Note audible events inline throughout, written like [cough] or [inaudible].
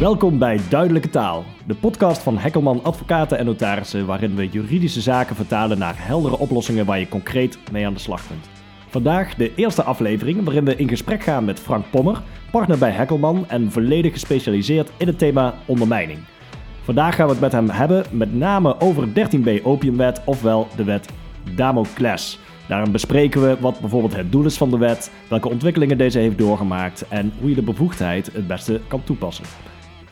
Welkom bij Duidelijke Taal, de podcast van Hekkelman Advocaten en Notarissen, waarin we juridische zaken vertalen naar heldere oplossingen waar je concreet mee aan de slag kunt. Vandaag de eerste aflevering waarin we in gesprek gaan met Frank Pommer, partner bij Hekkelman en volledig gespecialiseerd in het thema ondermijning. Vandaag gaan we het met hem hebben, met name over 13b opiumwet, ofwel de wet Damocles. Daarin bespreken we wat bijvoorbeeld het doel is van de wet, welke ontwikkelingen deze heeft doorgemaakt en hoe je de bevoegdheid het beste kan toepassen.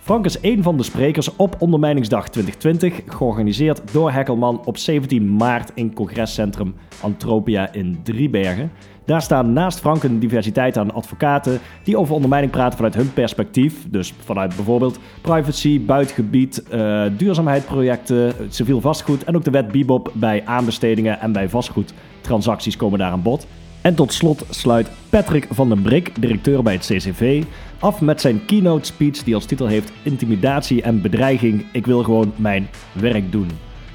Frank is een van de sprekers op Ondermijningsdag 2020, georganiseerd door Hekkelman op 17 maart in congrescentrum Antropia in Driebergen. Daar staan naast Frank een diversiteit aan advocaten die over ondermijning praten vanuit hun perspectief. Dus vanuit bijvoorbeeld privacy, buitengebied, uh, duurzaamheidsprojecten, civiel vastgoed en ook de wet Bibop bij aanbestedingen en bij vastgoedtransacties komen daar aan bod. En tot slot sluit Patrick van den Brik, directeur bij het CCV, af met zijn keynote speech die als titel heeft Intimidatie en bedreiging. Ik wil gewoon mijn werk doen.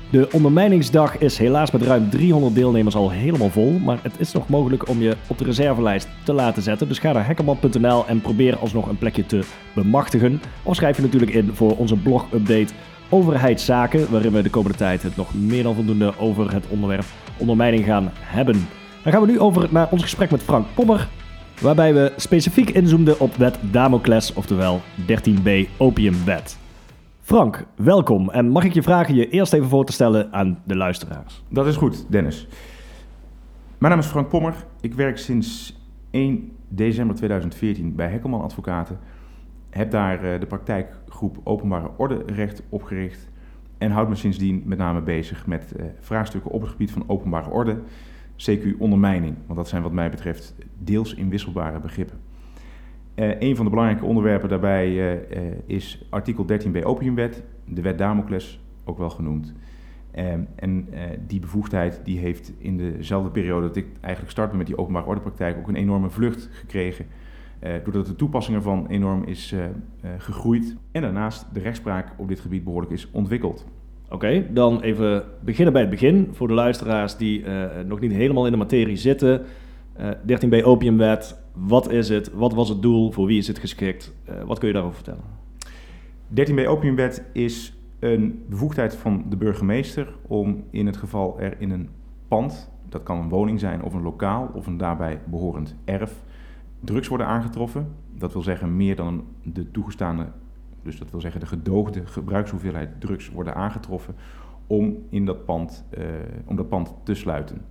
De ondermijningsdag is helaas met ruim 300 deelnemers al helemaal vol, maar het is nog mogelijk om je op de reservelijst te laten zetten. Dus ga naar hackerman.nl en probeer alsnog een plekje te bemachtigen. Of schrijf je natuurlijk in voor onze blog-update Overheidszaken, waarin we de komende tijd het nog meer dan voldoende over het onderwerp ondermijning gaan hebben. Dan gaan we nu over naar ons gesprek met Frank Pommer, waarbij we specifiek inzoomden op wet Damocles, oftewel 13b opiumwet. Frank, welkom. En mag ik je vragen je eerst even voor te stellen aan de luisteraars? Dat is goed, Dennis. Mijn naam is Frank Pommer. Ik werk sinds 1 december 2014 bij Hekkelman Advocaten. Heb daar eh, de praktijkgroep Openbare Orderecht opgericht. En houd me sindsdien met name bezig met eh, vraagstukken op het gebied van openbare orde CQ ondermijning. Want dat zijn wat mij betreft deels inwisselbare begrippen. Uh, een van de belangrijke onderwerpen daarbij uh, uh, is artikel 13b opiumwet, de wet Damocles ook wel genoemd. Ehm, en die bevoegdheid die heeft in dezelfde periode dat ik eigenlijk startte met die openbare ordepraktijk ook een enorme vlucht gekregen. doordat de toepassing ervan enorm is gegroeid en daarnaast de rechtspraak op dit gebied behoorlijk is ontwikkeld. Oké, dan even beginnen bij het begin. Voor de luisteraars die uh, nog niet helemaal in de materie zitten. Uh, eh, 13b opiumwet, wat is het? Wat was het doel? Voor wie is het geschikt? Uh, wat kun je daarover vertellen? 13b opiumwet is een bevoegdheid van de burgemeester om in het geval er in een pand, dat kan een woning zijn of een lokaal of een daarbij behorend erf, drugs worden aangetroffen. Dat wil zeggen meer dan de toegestane dus dat wil zeggen de gedoogde gebruikshoeveelheid drugs worden aangetroffen om, in dat, pand, uh, om dat pand te sluiten.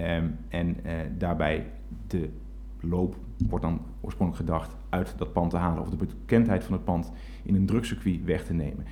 Um, en uh, daarbij de loop wordt dan oorspronkelijk gedacht uit dat pand te halen of de bekendheid van het pand in een drugscircuit weg te nemen.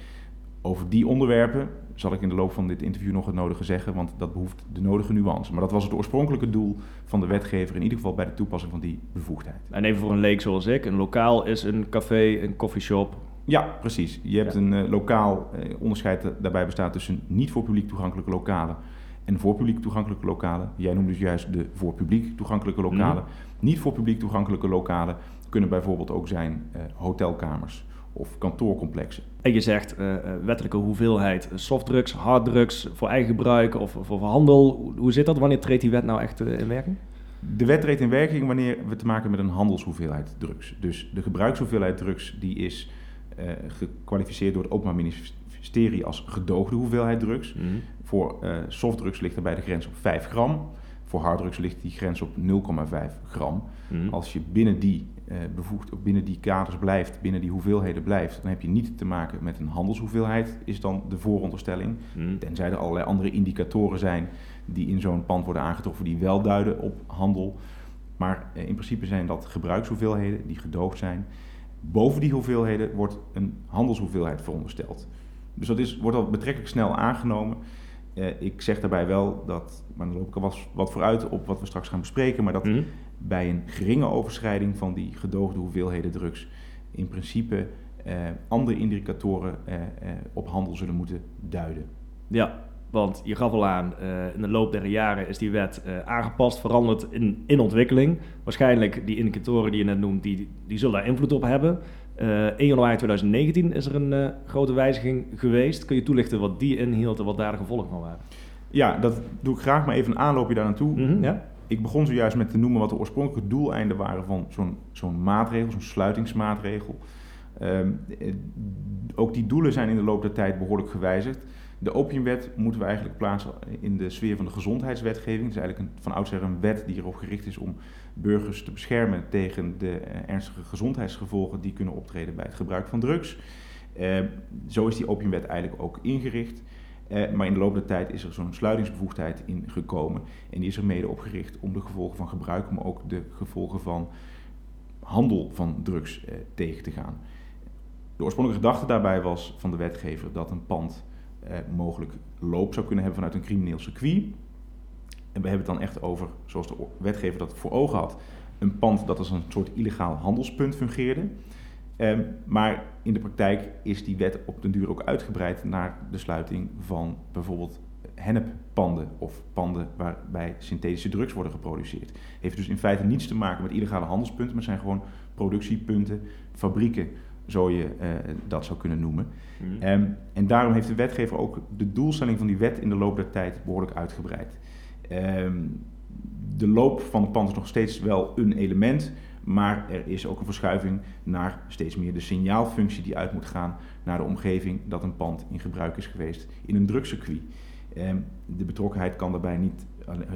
Over die onderwerpen zal ik in de loop van dit interview nog het nodige zeggen, want dat behoeft de nodige nuance. Maar dat was het oorspronkelijke doel van de wetgever, in ieder geval bij de toepassing van die bevoegdheid. En even voor een leek zoals ik, een lokaal is een café, een coffeeshop, ja, precies. Je hebt een uh, lokaal uh, onderscheid daarbij bestaat tussen niet voor publiek toegankelijke lokalen en voor publiek toegankelijke lokalen. Jij noemt dus juist de voor publiek toegankelijke lokalen. Mm. Niet voor publiek toegankelijke lokalen kunnen bijvoorbeeld ook zijn uh, hotelkamers of kantoorcomplexen. En je zegt wettelijke hoeveelheid softdrugs, harddrugs voor eigen gebruik of voor handel. Hoe zit dat? Wanneer treedt die wet nou echt in werking? De wet treedt in werking wanneer we te maken met een handelshoeveelheid drugs. Dus de gebruikshoeveelheid drugs die is uh, gekwalificeerd door het Openbaar Ministerie als gedoogde hoeveelheid drugs. Mm. Voor uh, softdrugs ligt daarbij de grens op 5 gram. Voor harddrugs ligt die grens op 0,5 gram. Mm. Als je binnen die, uh, bevoegd, binnen die kaders blijft, binnen die hoeveelheden blijft, dan heb je niet te maken met een handelshoeveelheid, is dan de vooronderstelling. Mm. Tenzij er allerlei andere indicatoren zijn die in zo'n pand worden aangetroffen die wel duiden op handel. Maar in principe zijn dat gebruikshoeveelheden die gedoogd zijn. Boven die hoeveelheden wordt een handelshoeveelheid verondersteld. Dus dat is, wordt al betrekkelijk snel aangenomen. Uh, ik zeg daarbij wel dat, maar dan loop ik al wat vooruit op wat we straks gaan bespreken, maar dat mm. bij een geringe overschrijding van die gedoogde hoeveelheden drugs in principe uh, andere indicatoren uh, op handel zullen moeten duiden. Ja, want je gaf al aan, uh, in de loop der jaren is die wet uh, aangepast, veranderd in, in ontwikkeling. Waarschijnlijk die indicatoren die je net noemt, die, die zullen daar invloed op hebben. Uh, eh, 1 januari 2019 is er een grote wijziging geweest. Kun je toelichten wat die inhield en wat daar de gevolgen van waren? Ja, dat doe ik graag, maar even een aanloopje daar naartoe. Mm -hmm, ja? Ik begon zojuist met te noemen wat de oorspronkelijke doeleinden waren van zo'n zo'n maatregel, zo'n sluitingsmaatregel. Ehm, ook die doelen zijn in de loop der tijd behoorlijk gewijzigd. De opiumwet moeten we eigenlijk plaatsen in de sfeer van de gezondheidswetgeving. Het is eigenlijk een, van oudsher een wet die erop gericht is om burgers te beschermen tegen de eh, ernstige gezondheidsgevolgen die kunnen optreden bij het gebruik van drugs. Uh, zo is die opiumwet eigenlijk ook ingericht. Uh, maar in de loop der tijd is er zo'n sluitingsbevoegdheid in gekomen. En die is er mede opgericht om de gevolgen van gebruik, maar ook de gevolgen van handel van drugs uh, tegen te gaan. De oorspronkelijke gedachte daarbij was van de wetgever dat een pand eh, mogelijk loop zou kunnen hebben vanuit een crimineel circuit. En we hebben het dan echt over, zoals de wetgever dat voor ogen had, een pand dat als een soort illegaal handelspunt fungeerde. Um, maar in de praktijk is die wet op den duur ook uitgebreid naar de sluiting van bijvoorbeeld henneppanden of panden waarbij synthetische drugs worden geproduceerd. Heeft dus in feite niets te maken met illegale handelspunten, maar zijn gewoon productiepunten, fabrieken zo je uh, dat zou kunnen noemen. Mm. Um, en daarom heeft de wetgever ook de doelstelling van die wet in de loop der tijd behoorlijk uitgebreid. Um, de loop van het pand is nog steeds wel een element, maar er is ook een verschuiving naar steeds meer de signaalfunctie die uit moet gaan naar de omgeving dat een pand in gebruik is geweest in een drugscircuit. Um, de betrokkenheid kan daarbij niet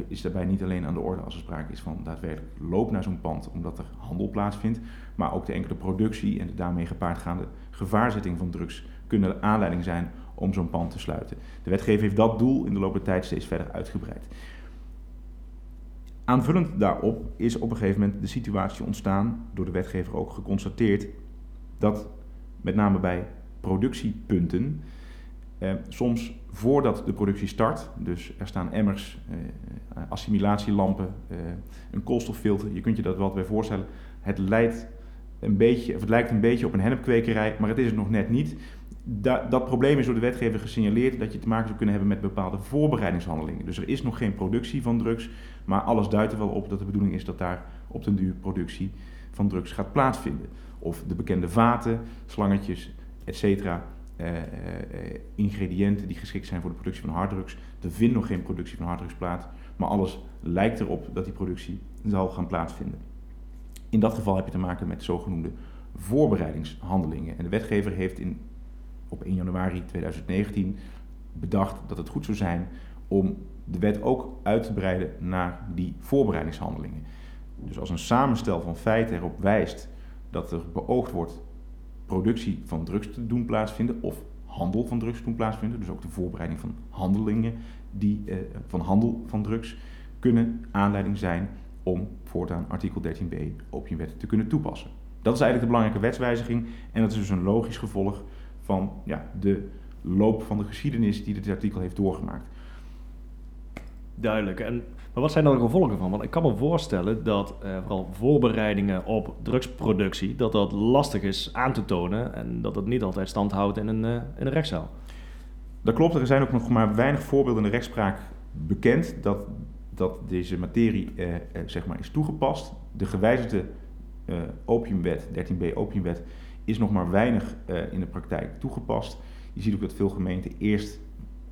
is daarbij niet alleen aan de orde als er sprake is van daadwerkelijk loop naar zo'n pand omdat er handel plaatsvindt, maar ook de enkele productie en de daarmee gepaardgaande gevaarzetting van drugs kunnen aanleiding zijn om zo'n pand te sluiten. De wetgever heeft dat doel in de loop der tijd steeds verder uitgebreid. Aanvullend daarop is op een gegeven moment de situatie ontstaan, door de wetgever ook geconstateerd, dat met name bij productiepunten eh, soms voordat de productie start, dus er staan emmers, eh, assimilatielampen, eh, een koolstoffilter, je kunt je dat wat bij voorstellen. Het lijkt een beetje, of het lijkt een beetje op een hennepkwekerij, maar het is het nog net niet. Da dat probleem is door de wetgever gesignaleerd dat je te maken zou kunnen hebben met bepaalde voorbereidingshandelingen. Dus er is nog geen productie van drugs, maar alles duidt er wel op dat de bedoeling is dat daar op den duur productie van drugs gaat plaatsvinden. Of de bekende vaten, slangetjes, etc. Uh, uh, ingrediënten die geschikt zijn voor de productie van harddrugs. Er vindt nog geen productie van harddrugs plaats, maar alles lijkt erop dat die productie zal gaan plaatsvinden. In dat geval heb je te maken met zogenoemde voorbereidingshandelingen. En de wetgever heeft in, op 1 januari 2019 bedacht dat het goed zou zijn om de wet ook uit te breiden naar die voorbereidingshandelingen. Dus als een samenstel van feiten erop wijst dat er beoogd wordt productie van drugs te doen plaatsvinden of handel van drugs te doen plaatsvinden, dus ook de voorbereiding van handelingen die, eh, van handel van drugs, kunnen aanleiding zijn om voortaan artikel 13b opiumwet te kunnen toepassen. Dat is eigenlijk de belangrijke wetswijziging en dat is dus een logisch gevolg van ja, de loop van de geschiedenis die dit artikel heeft doorgemaakt. Duidelijk. En, wat zijn dan de gevolgen van? Want ik kan me voorstellen dat eh, vooral voorbereidingen op drugsproductie, dat dat lastig is aan te tonen en dat het niet altijd stand houdt in een, uh, in een rechtszaal. Dat klopt. Er zijn ook nog maar weinig voorbeelden in de rechtspraak bekend dat dat deze materie eh, zeg maar is toegepast. De gewijzigde opiumwet, 13b opiumwet, is nog maar weinig in de praktijk toegepast. Je ziet ook dat veel gemeenten eerst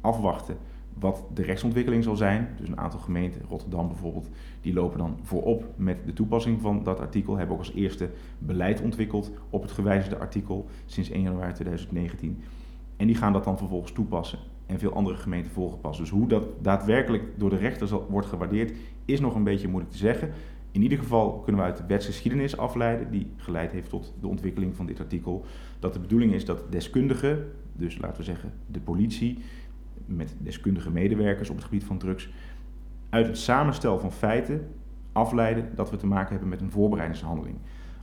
afwachten wat de rechtsontwikkeling zal zijn. Dus een aantal gemeenten, Rotterdam bijvoorbeeld, die lopen dan voorop met de toepassing van dat artikel. Hebben ook als eerste beleid ontwikkeld op het gewijzigde artikel sinds 1 januari 2019. En die gaan dat dan vervolgens toepassen en veel andere gemeenten volgen pas. Dus hoe dat daadwerkelijk door de rechter wordt gewaardeerd, is nog een beetje moeilijk te zeggen. In ieder geval kunnen we uit de wetsgeschiedenis afleiden, die geleid heeft tot de ontwikkeling van dit artikel, dat de bedoeling is dat deskundigen, dus laten we zeggen de politie, met deskundige medewerkers op het gebied van drugs, uit het samenstel van feiten afleiden dat we te maken hebben met een voorbereidingshandeling.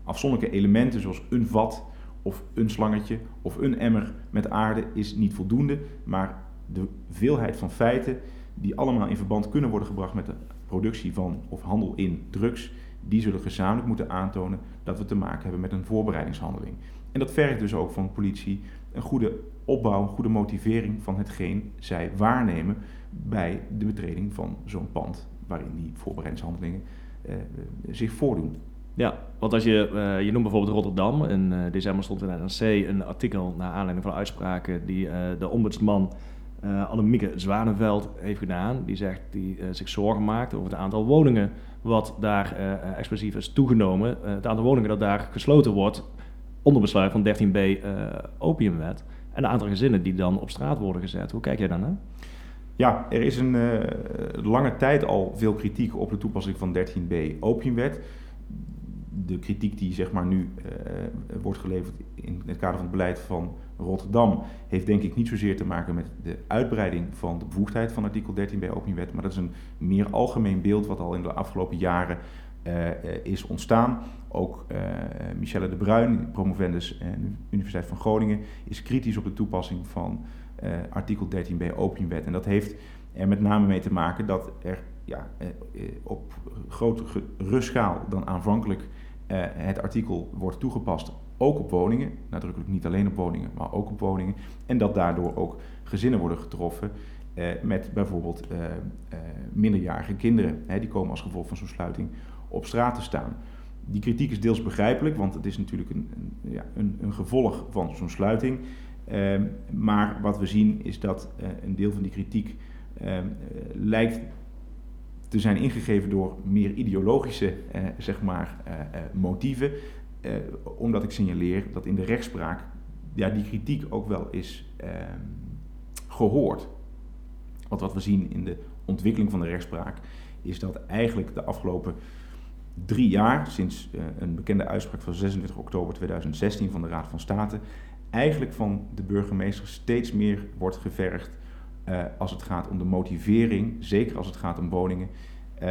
Afzonderlijke elementen zoals een vat of een slangetje of een emmer met aarde is niet voldoende, maar de veelheid van feiten die allemaal in verband kunnen worden gebracht met de productie van of handel in drugs, die zullen gezamenlijk moeten aantonen dat we te maken hebben met een voorbereidingshandeling. En dat vergt dus ook van politie een goede opbouw, een goede motivering van hetgeen zij waarnemen bij de betreding van zo'n pand waarin die voorbereidingshandelingen eh, zich voordoen. Ja, want als je, uh, je noemt bijvoorbeeld Rotterdam. In uh, december stond in NRC een artikel naar aanleiding van uitspraken die de ombudsman uh, Annemieke Zwanenveld heeft gedaan. Die zegt die zich zorgen maakt over het aantal woningen wat daar explosief is toegenomen. het aantal woningen dat daar gesloten wordt onderbesluit van 13b uh, opiumwet een aantal gezinnen die dan op straat worden gezet. Hoe kijk jij daarnaar? Ja, er is een uh, lange tijd al veel kritiek op de toepassing van 13b opiumwet. De kritiek die zeg maar, nu uh, wordt geleverd in het kader van het beleid van Rotterdam heeft denk ik niet zozeer te maken met de uitbreiding van de bevoegdheid van artikel 13b opiumwet, maar dat is een meer algemeen beeld wat al in de afgelopen jaren uh, is ontstaan. Ook uh, Michelle de Bruin, promovendus aan de Universiteit van Groningen, is kritisch op de toepassing van uh, artikel 13b opiumwet. En dat heeft er met name mee te maken dat er ja, op grotere schaal dan aanvankelijk het artikel wordt toegepast, ook op woningen. Nadrukkelijk niet alleen op woningen, maar ook op woningen. En dat daardoor ook gezinnen worden getroffen met bijvoorbeeld minderjarige kinderen. Hè, die komen als gevolg van zo'n sluiting op straat te staan. Die kritiek is deels begrijpelijk, want het is natuurlijk een, ja, een, een gevolg van zo'n sluiting. Uh, maar wat we zien is dat uh, een deel van die kritiek uh, lijkt te zijn ingegeven door meer ideologische eh, zeg maar, motieven. omdat ik signaleer dat in de rechtspraak ja, die kritiek ook wel is ehm, gehoord. Want wat we zien in de ontwikkeling van de rechtspraak is dat eigenlijk de afgelopen drie jaar, sinds uh, een bekende uitspraak van 26 oktober 2016 van de Raad van State, eigenlijk van de burgemeester steeds meer wordt gevergd uh, als het gaat om de motivering, zeker als het gaat om woningen, uh,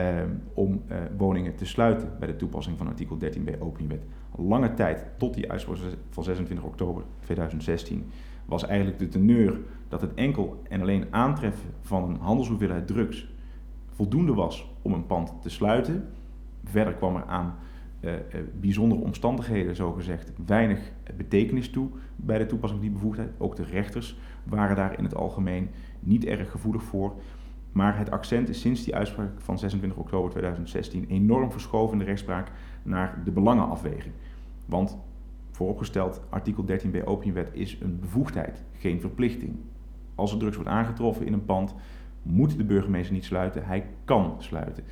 om woningen te sluiten bij de toepassing van artikel 13b opiumwet. Lange tijd, tot die uitspraak van 26 oktober 2016, was eigenlijk de teneur dat het enkel en alleen aantreffen van een handelshoeveelheid drugs voldoende was om een pand te sluiten. Verder kwam er aan uh, uh, bijzondere omstandigheden, zogezegd, weinig betekenis toe bij de toepassing van die bevoegdheid. Ook de rechters waren daar in het algemeen niet erg gevoelig voor. Maar het accent is sinds die uitspraak van 26 oktober 2016 enorm verschoven in de rechtspraak naar de belangenafweging. Want vooropgesteld, artikel 13b opiumwet is een bevoegdheid, geen verplichting. Als er drugs wordt aangetroffen in een pand, moet de burgemeester niet sluiten, hij kan sluiten.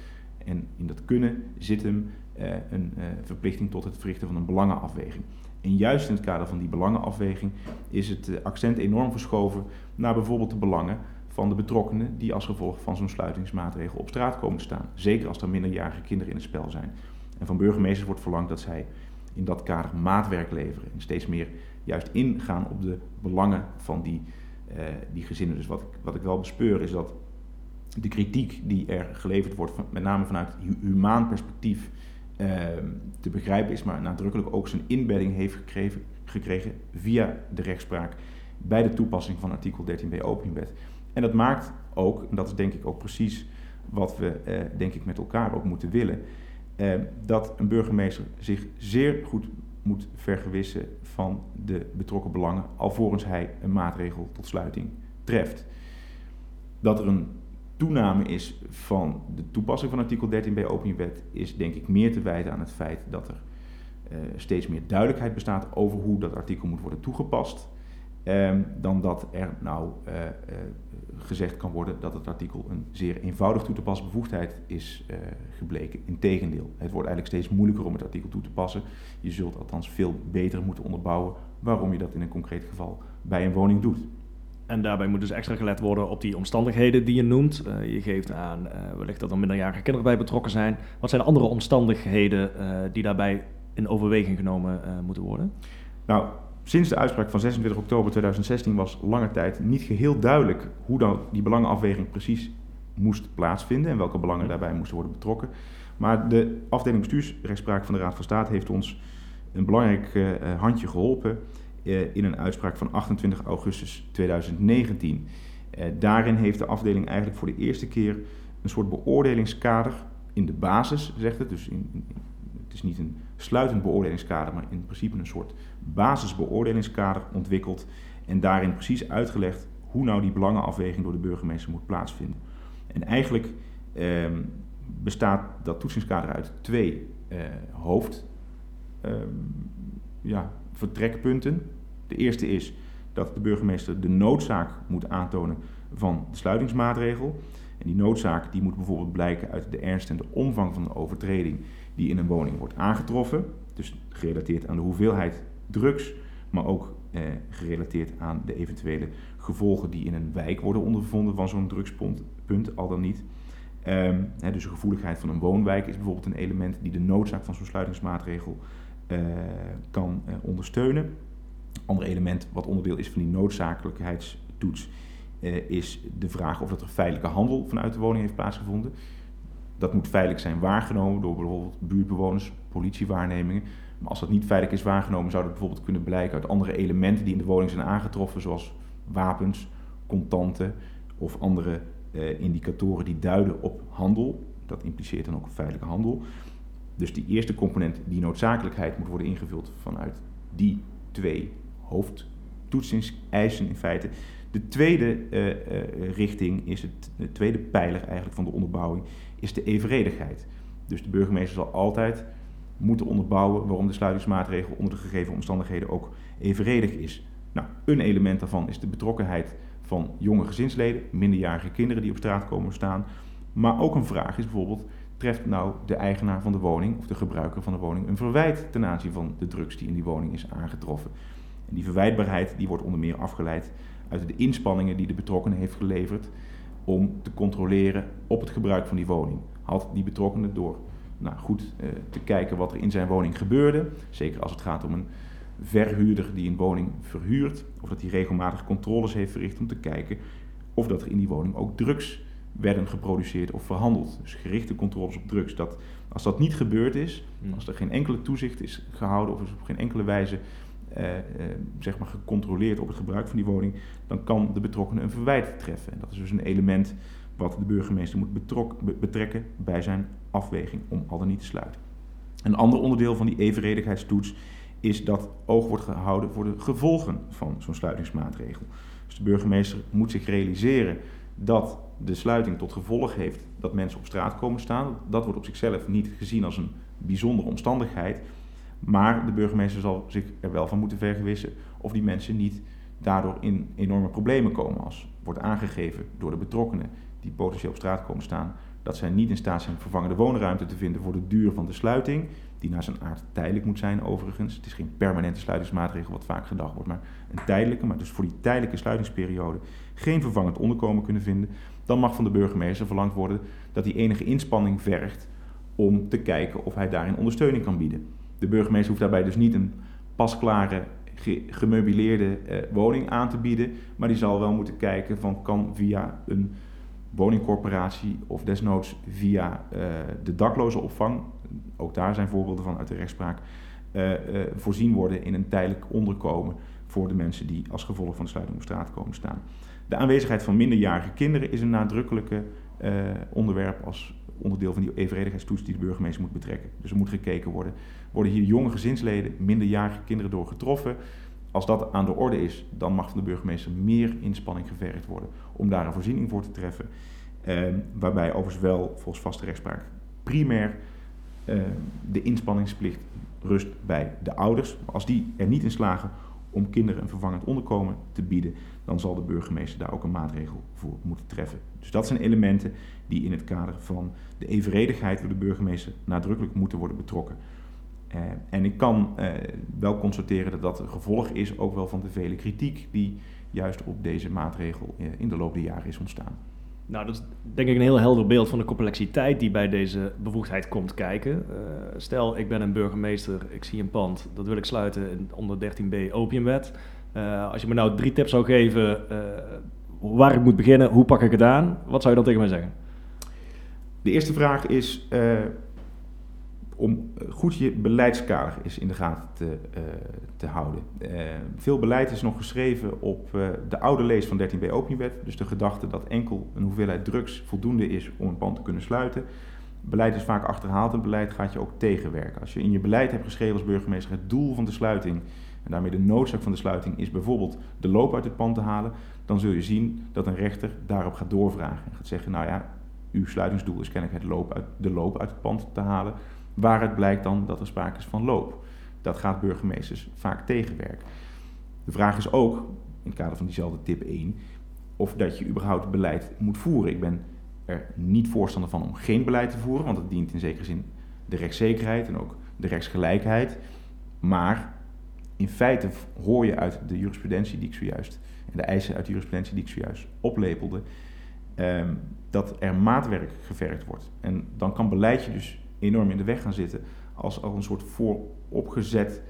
En in dat kunnen zit hem uh, een uh, verplichting tot het verrichten van een belangenafweging. En juist in het kader van die belangenafweging is het uh, accent enorm verschoven naar bijvoorbeeld de belangen van de betrokkenen die als gevolg van zo'n sluitingsmaatregel op straat komen te staan. Zeker als er minderjarige kinderen in het spel zijn. En van burgemeesters wordt verlangd dat zij in dat kader maatwerk leveren en steeds meer juist ingaan op de belangen van die, die gezinnen. Dus wat ik, wat ik wel bespeur is dat de kritiek die er geleverd wordt, met name vanuit humaan perspectief, uh, te begrijpen is, maar nadrukkelijk ook zijn inbedding heeft gekregen, via de rechtspraak bij de toepassing van artikel 13b opiumwet. En dat maakt ook, en dat is denk ik ook precies wat we uh, denk ik met elkaar ook moeten willen, uh, dat een burgemeester zich zeer goed moet vergewissen van de betrokken belangen, alvorens hij een maatregel tot sluiting treft. Dat er een toename is van de toepassing van artikel 13b opiumwet is denk ik meer te wijten aan het feit dat er uh, steeds meer duidelijkheid bestaat over hoe dat artikel moet worden toegepast. Um, dan dat er nou uh, uh, gezegd kan worden dat het artikel een zeer eenvoudig toe te passen bevoegdheid is gebleken. Integendeel, het wordt eigenlijk steeds moeilijker om het artikel toe te passen. Je zult althans veel beter moeten onderbouwen waarom je dat in een concreet geval bij een woning doet. En daarbij moet dus extra gelet worden op die omstandigheden die je noemt. Uh, je geeft aan uh, wellicht dat er minderjarige kinderen bij betrokken zijn. Wat zijn de andere omstandigheden uh, die daarbij in overweging genomen moeten worden? Nou, sinds de uitspraak van 26 oktober 2016 was lange tijd niet geheel duidelijk hoe dan die belangenafweging precies moest plaatsvinden en welke belangen daarbij moesten worden betrokken. Maar de afdeling bestuursrechtspraak van de Raad van State heeft ons een belangrijk handje geholpen in een uitspraak van 28 augustus 2019. Uh, daarin heeft de afdeling eigenlijk voor de eerste keer een soort beoordelingskader in de basis, zegt het. Dus in, het is niet een sluitend beoordelingskader, maar in principe een soort basisbeoordelingskader ontwikkeld. En daarin precies uitgelegd hoe nou die belangenafweging door de burgemeester moet plaatsvinden. En eigenlijk uh, bestaat dat toetsingskader uit twee uh, hoofd. Ehm, ja, vertrekpunten. De eerste is dat de burgemeester de noodzaak moet aantonen van de sluitingsmaatregel. En die noodzaak die moet bijvoorbeeld blijken uit de ernst en de omvang van de overtreding die in een woning wordt aangetroffen. Dus gerelateerd aan de hoeveelheid drugs, maar ook eh, gerelateerd aan de eventuele gevolgen die in een wijk worden ondervonden van zo'n drugspunt, punt, al dan niet. Hè, dus de gevoeligheid van een woonwijk is bijvoorbeeld een element die de noodzaak van zo'n sluitingsmaatregel kan uh, ondersteunen. Ander element wat onderdeel is van die noodzakelijkheidstoets uh, is de vraag of er feitelijke handel vanuit de woning heeft plaatsgevonden. Dat moet feitelijk zijn waargenomen door bijvoorbeeld buurtbewoners, politiewaarnemingen. Maar als dat niet feitelijk is waargenomen, zou dat bijvoorbeeld kunnen blijken uit andere elementen die in de woning zijn aangetroffen, zoals wapens, contanten of andere indicatoren die duiden op handel. Dat impliceert dan ook feitelijke handel. Dus die eerste component, die noodzakelijkheid, moet worden ingevuld vanuit die twee hoofdtoetsingseisen in feite. De tweede uh, uh, richting is het, de tweede pijler eigenlijk van de onderbouwing, is de evenredigheid. Dus de burgemeester zal altijd moeten onderbouwen waarom de sluitingsmaatregel onder de gegeven omstandigheden ook evenredig is. Nou, een element daarvan is de betrokkenheid van jonge gezinsleden, minderjarige kinderen die op straat komen staan. Maar ook een vraag is bijvoorbeeld, treft nou de eigenaar van de woning of de gebruiker van de woning een verwijt ten aanzien van de drugs die in die woning is aangetroffen? En die verwijtbaarheid die wordt onder meer afgeleid uit de inspanningen die de betrokkenen heeft geleverd om te controleren op het gebruik van die woning. Had die betrokkenen door nou, goed eh, te kijken wat er in zijn woning gebeurde, zeker als het gaat om een verhuurder die een woning verhuurt, of dat hij regelmatig controles heeft verricht om te kijken of dat er in die woning ook drugs werden geproduceerd of verhandeld. Dus gerichte controles op drugs. Dat, als dat niet gebeurd is, hmm. als er geen enkele toezicht is gehouden of is op geen enkele wijze eh, eh, zeg maar gecontroleerd op het gebruik van die woning, dan kan de betrokkenen een verwijt treffen. En dat is dus een element wat de burgemeester moet betrok, betrekken bij zijn afweging om al dan niet te sluiten. Een ander onderdeel van die evenredigheidstoets is dat oog wordt gehouden voor de gevolgen van zo'n sluitingsmaatregel. Dus de burgemeester moet zich realiseren dat de sluiting tot gevolg heeft dat mensen op straat komen staan. Dat wordt op zichzelf niet gezien als een bijzondere omstandigheid. Maar de burgemeester zal zich er wel van moeten vergewissen of die mensen niet daardoor in enorme problemen komen. Als wordt aangegeven door de betrokkenen die potentieel op straat komen staan, dat zij niet in staat zijn vervangende woonruimte te vinden voor de duur van de sluiting, die naar zijn aard tijdelijk moet zijn overigens. Het is geen permanente sluitingsmaatregel wat vaak gedacht wordt, maar een tijdelijke, maar dus voor die tijdelijke sluitingsperiode geen vervangend onderkomen kunnen vinden, dan mag van de burgemeester verlangd worden dat hij enige inspanning vergt om te kijken of hij daarin ondersteuning kan bieden. De burgemeester hoeft daarbij dus niet een pasklare gemeubileerde eh, woning aan te bieden, maar die zal wel moeten kijken van kan via een woningcorporatie of desnoods via uh, de daklozenopvang, ook daar zijn voorbeelden van uit de rechtspraak, uh, uh, voorzien worden in een tijdelijk onderkomen voor de mensen die als gevolg van de sluiting op straat komen staan. De aanwezigheid van minderjarige kinderen is een nadrukkelijke onderwerp als onderdeel van die evenredigheidstoets die de burgemeester moet betrekken. Dus er moet gekeken worden, worden hier jonge gezinsleden, minderjarige kinderen door getroffen? Als dat aan de orde is, dan mag van de burgemeester meer inspanning gevergd worden om daar een voorziening voor te treffen. Eh, waarbij overigens wel, volgens vaste rechtspraak, primair eh, de inspanningsplicht rust bij de ouders. Als die er niet in slagen om kinderen een vervangend onderkomen te bieden, dan zal de burgemeester daar ook een maatregel voor moeten treffen. Dus dat zijn elementen die in het kader van de evenredigheid door de burgemeester nadrukkelijk moeten worden betrokken. Uh, en ik kan uh, wel constateren dat dat een gevolg is ook wel van de vele kritiek die juist op deze maatregel uh, in de loop der jaren is ontstaan. Nou, dat is denk ik een heel helder beeld van de complexiteit die bij deze bevoegdheid komt kijken. stel, ik ben een burgemeester, ik zie een pand, dat wil ik sluiten onder 13b opiumwet. als je me nou drie tips zou geven waar ik moet beginnen, hoe pak ik het aan, wat zou je dan tegen mij zeggen? De eerste vraag is om eh, goed je beleidskader is in de gaten te, uh, te houden. Uh, veel beleid is nog geschreven op de oude lees van 13b opiumwet. Dus de gedachte dat enkel een hoeveelheid drugs voldoende is om een pand te kunnen sluiten. Beleid is vaak achterhaald en beleid gaat je ook tegenwerken. Als je in je beleid hebt geschreven als burgemeester het doel van de sluiting en daarmee de noodzaak van de sluiting is bijvoorbeeld de loop uit het pand te halen, dan zul je zien dat een rechter daarop gaat doorvragen en gaat zeggen, nou ja, uw sluitingsdoel is kennelijk het loop uit, de loop uit het pand te halen. Waaruit blijkt dan dat er sprake is van loop. Dat gaat burgemeesters vaak tegenwerken. De vraag is ook, in het kader van diezelfde tip 1, of dat je überhaupt beleid moet voeren. Ik ben er niet voorstander van om geen beleid te voeren, want het dient in zekere zin de rechtszekerheid en ook de rechtsgelijkheid. Maar in feite hoor je uit de jurisprudentie die ik zojuist, en de eisen uit de jurisprudentie die ik zojuist oplepelde, ehm, dat er maatwerk gevergd wordt. En dan kan beleid je dus enorm in de weg gaan zitten als al een soort vooropgezet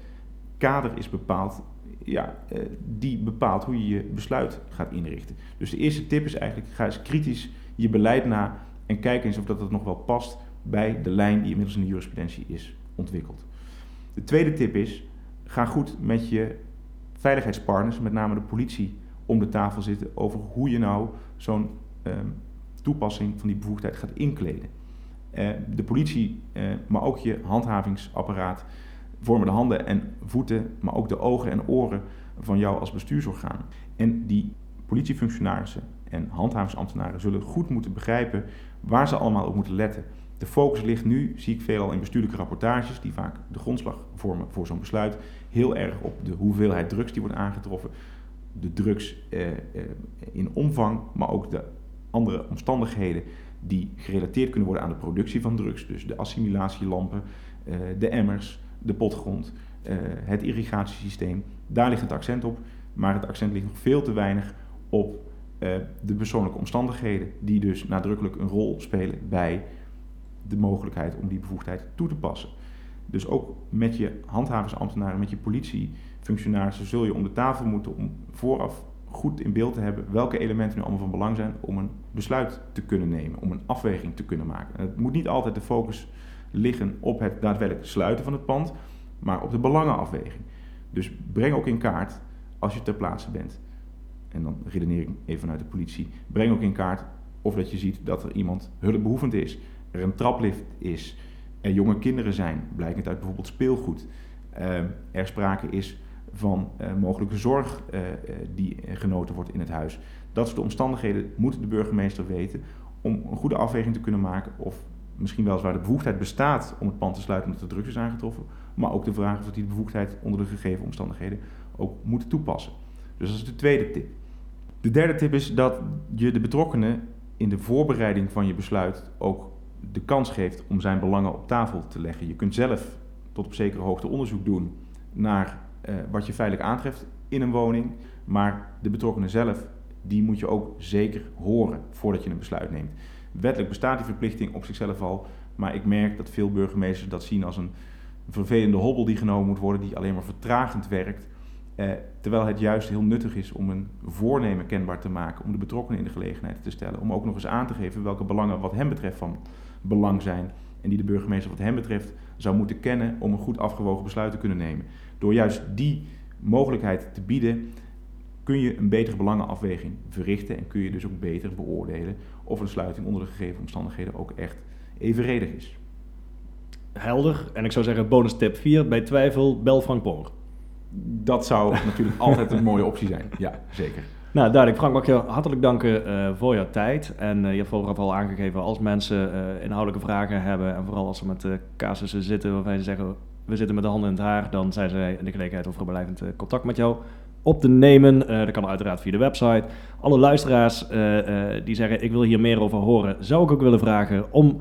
kader is bepaald, ja, eh, die bepaalt hoe je je besluit gaat inrichten. Dus de eerste tip is eigenlijk, ga eens kritisch je beleid na en kijk eens of dat het nog wel past bij de lijn die inmiddels in de jurisprudentie is ontwikkeld. De tweede tip is, ga goed met je veiligheidspartners, met name de politie, om de tafel zitten over hoe je nou zo'n ehm, toepassing van die bevoegdheid gaat inkleden. Uh, de politie, uh, maar ook je handhavingsapparaat, vormen de handen en voeten, maar ook de ogen en oren van jou als bestuursorgaan. En die politiefunctionarissen en handhavingsambtenaren zullen goed moeten begrijpen waar ze allemaal op moeten letten. De focus ligt nu, zie ik veelal in bestuurlijke rapportages, die vaak de grondslag vormen voor zo'n besluit, heel erg op de hoeveelheid drugs die wordt aangetroffen, de drugs eh, eh, in omvang, maar ook de andere omstandigheden die gerelateerd kunnen worden aan de productie van drugs. Dus de assimilatielampen, eh, de emmers, de potgrond, eh, het irrigatiesysteem. Daar ligt het accent op, maar het accent ligt nog veel te weinig op eh, de persoonlijke omstandigheden, die dus nadrukkelijk een rol spelen bij de mogelijkheid om die bevoegdheid toe te passen. Dus ook met je handhavingsambtenaren, met je politiefunctionarissen zul je om de tafel moeten om vooraf goed in beeld te hebben welke elementen nu allemaal van belang zijn om een besluit te kunnen nemen, om een afweging te kunnen maken. het moet niet altijd de focus liggen op het daadwerkelijk sluiten van het pand, maar op de belangenafweging. Dus breng ook in kaart, als je ter plaatse bent, en dan redeneer ik even vanuit de politie, breng ook in kaart of dat je ziet dat er iemand hulpbehoevend is, er een traplift is, er jonge kinderen zijn, blijkend uit bijvoorbeeld speelgoed, uh, er sprake is van uh, mogelijke zorg uh, die genoten wordt in het huis. Dat soort omstandigheden moet de burgemeester weten om een goede afweging te kunnen maken of misschien wel waar de bevoegdheid bestaat om het pand te sluiten omdat er drugs is aangetroffen, maar ook de vraag of die bevoegdheid onder de gegeven omstandigheden ook moet toepassen. Dus dat is de tweede tip. De derde tip is dat je de betrokkenen in de voorbereiding van je besluit ook de kans geeft om zijn belangen op tafel te leggen. Je kunt zelf tot op zekere hoogte onderzoek doen naar uh, wat je feitelijk aantreft in een woning, maar de betrokkenen zelf, die moet je ook zeker horen voordat je een besluit neemt. Wettelijk bestaat die verplichting op zichzelf al, maar ik merk dat veel burgemeesters dat zien als een vervelende hobbel die genomen moet worden, die alleen maar vertragend werkt. Eh, terwijl het juist heel nuttig is om een voornemen kenbaar te maken, om de betrokkenen in de gelegenheid te stellen, om ook nog eens aan te geven welke belangen wat hem betreft van belang zijn en die de burgemeester wat hem betreft zou moeten kennen om een goed afgewogen besluit te kunnen nemen. Door juist die mogelijkheid te bieden, kun je een betere belangenafweging verrichten en kun je dus ook beter beoordelen of een sluiting onder de gegeven omstandigheden ook echt evenredig is. Helder. En ik zou zeggen bonus tip 4, bij twijfel bel Frank Bonger. Dat zou [laughs] natuurlijk altijd een mooie optie zijn. Ja, zeker. Nou, duidelijk. Frank, mag je hartelijk danken uh, voor jouw tijd. En uh, je hebt vooraf al aangegeven, als mensen uh, inhoudelijke vragen hebben... en vooral als ze met casussen zitten waarvan ze zeggen... we zitten met de handen in het haar... dan zijn zij in de gelegenheid om vrijblijvend contact met jou op te nemen. Uh, dat kan uiteraard via de website. Alle luisteraars uh, uh, die zeggen: Ik wil hier meer over horen, zou ik ook willen vragen om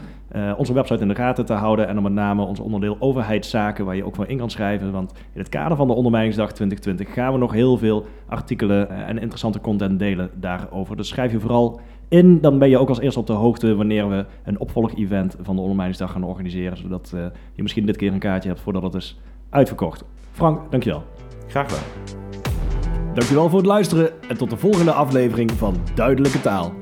onze website in de gaten te houden. En dan met name ons onderdeel overheidszaken, waar je ook voor in kan schrijven. Want in het kader van de Ondermijningsdag 2020 gaan we nog heel veel artikelen en interessante content delen daarover. Dus schrijf je vooral in. Dan ben je ook als eerste op de hoogte wanneer we een opvolg-event van de Ondermijningsdag gaan organiseren. Zodat je misschien dit keer een kaartje hebt voordat het is uitverkocht. Frank, dankjewel. Graag gedaan. Dankjewel voor het luisteren en tot de volgende aflevering van Duidelijke Taal.